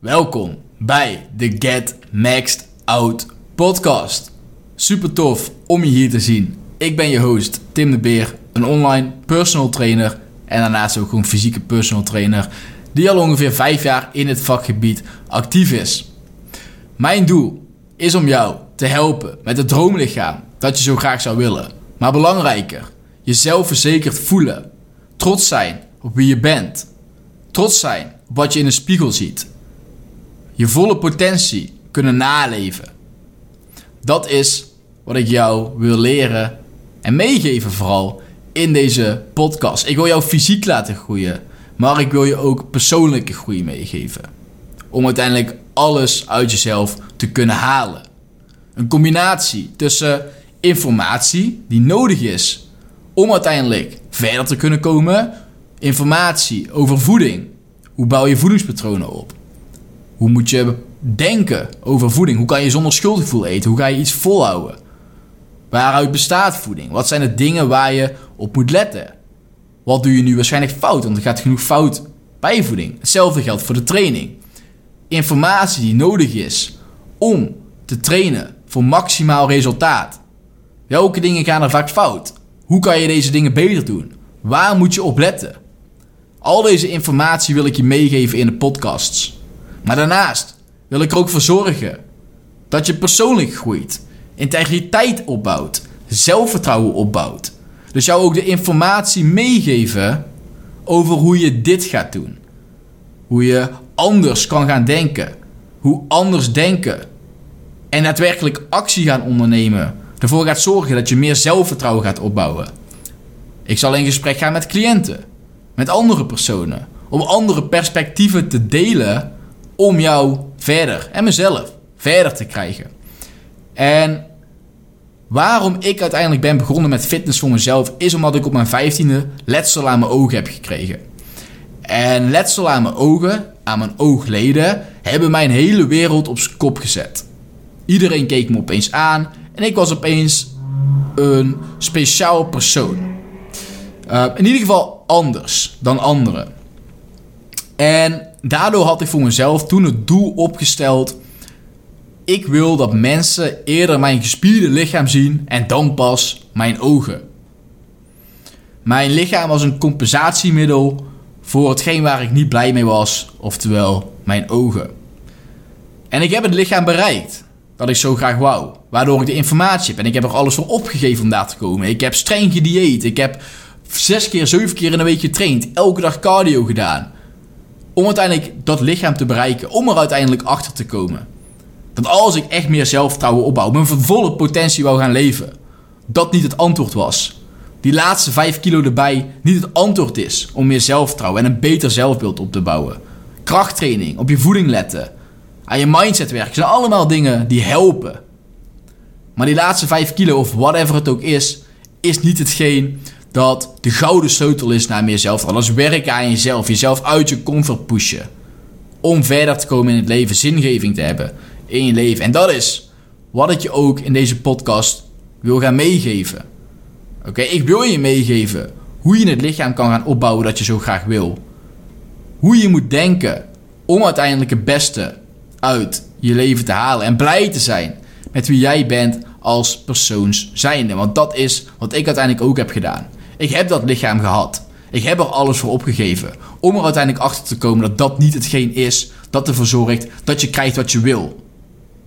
Welkom bij de Get Maxed Out podcast. Super tof om je hier te zien. Ik ben je host Tim de Beer, een online personal trainer en daarnaast ook een fysieke personal trainer die al ongeveer 5 jaar in het vakgebied actief is. Mijn doel is om jou te helpen met het droomlichaam dat je zo graag zou willen. Maar belangrijker, jezelf verzekerd voelen. Trots zijn op wie je bent. Trots zijn op wat je in de spiegel ziet. Je volle potentie kunnen naleven. Dat is wat ik jou wil leren en meegeven vooral in deze podcast. Ik wil jou fysiek laten groeien, maar ik wil je ook persoonlijke groei meegeven. Om uiteindelijk alles uit jezelf te kunnen halen. Een combinatie tussen informatie die nodig is om uiteindelijk verder te kunnen komen. Informatie over voeding. Hoe bouw je voedingspatronen op? Hoe moet je denken over voeding? Hoe kan je zonder schuldgevoel eten? Hoe ga je iets volhouden? Waaruit bestaat voeding? Wat zijn de dingen waar je op moet letten? Wat doe je nu waarschijnlijk fout? Want er gaat genoeg fout bij voeding. Hetzelfde geldt voor de training. Informatie die nodig is om te trainen voor maximaal resultaat. Welke dingen gaan er vaak fout? Hoe kan je deze dingen beter doen? Waar moet je op letten? Al deze informatie wil ik je meegeven in de podcasts. Maar daarnaast wil ik er ook voor zorgen dat je persoonlijk groeit, integriteit opbouwt, zelfvertrouwen opbouwt. Dus jou ook de informatie meegeven over hoe je dit gaat doen. Hoe je anders kan gaan denken. Hoe anders denken en daadwerkelijk actie gaan ondernemen. Ervoor gaat zorgen dat je meer zelfvertrouwen gaat opbouwen. Ik zal in gesprek gaan met cliënten, met andere personen, om andere perspectieven te delen om jou verder en mezelf verder te krijgen. En waarom ik uiteindelijk ben begonnen met fitness voor mezelf, is omdat ik op mijn vijftiende letsel aan mijn ogen heb gekregen. En letsel aan mijn ogen, aan mijn oogleden, hebben mijn hele wereld op zijn kop gezet. Iedereen keek me opeens aan en ik was opeens een speciaal persoon. Uh, in ieder geval anders dan anderen. En daardoor had ik voor mezelf toen het doel opgesteld. Ik wil dat mensen eerder mijn gespierde lichaam zien en dan pas mijn ogen. Mijn lichaam was een compensatiemiddel voor hetgeen waar ik niet blij mee was, oftewel mijn ogen. En ik heb het lichaam bereikt dat ik zo graag wou, waardoor ik de informatie heb en ik heb er alles voor opgegeven om daar te komen. Ik heb streng gedieet, ik heb zes keer, zeven keer in een week getraind, elke dag cardio gedaan. Om uiteindelijk dat lichaam te bereiken, om er uiteindelijk achter te komen. Dat als ik echt meer zelfvertrouwen opbouw, mijn volle potentie wou gaan leven, dat niet het antwoord was. Die laatste 5 kilo erbij niet het antwoord is om meer zelfvertrouwen en een beter zelfbeeld op te bouwen. Krachttraining, op je voeding letten, aan je mindset werken, zijn allemaal dingen die helpen. Maar die laatste 5 kilo of whatever het ook is, is niet hetgeen dat de gouden sleutel is naar meer zelfvertrouwen. Dat is werken aan jezelf, jezelf uit je comfort pushen. Om verder te komen in het leven, zingeving te hebben in je leven. En dat is wat ik je ook in deze podcast wil gaan meegeven. Oké, ik wil je meegeven hoe je het lichaam kan gaan opbouwen dat je zo graag wil. Hoe je moet denken om uiteindelijk het beste uit je leven te halen. En blij te zijn met wie jij bent als persoons zijnde. Want dat is wat ik uiteindelijk ook heb gedaan. Ik heb dat lichaam gehad. Ik heb er alles voor opgegeven. Om er uiteindelijk achter te komen dat dat niet hetgeen is dat ervoor zorgt dat je krijgt wat je wil.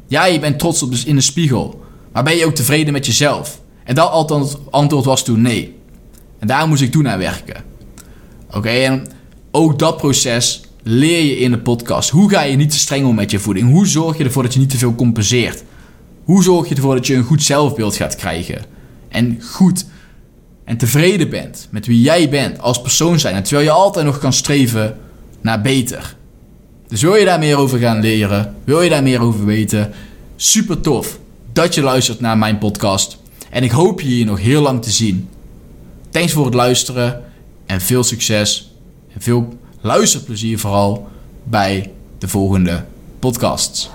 Ja, je bent trots op dus in de spiegel. Maar ben je ook tevreden met jezelf? En dat antwoord was toen nee. En daar moest ik toen aan werken. Oké, en ook dat proces leer je in de podcast. Hoe ga je niet te streng om met je voeding? Hoe zorg je ervoor dat je niet te veel compenseert? Hoe zorg je ervoor dat je een goed zelfbeeld gaat krijgen? En goed en tevreden bent met wie jij bent als persoon zijn. terwijl je altijd nog kan streven naar beter. Dus wil je daar meer over gaan leren? Wil je daar meer over weten? Super tof dat je luistert naar mijn podcast. En ik hoop je hier nog heel lang te zien. Thanks voor het luisteren en veel succes. En veel luisterplezier vooral bij de volgende podcasts.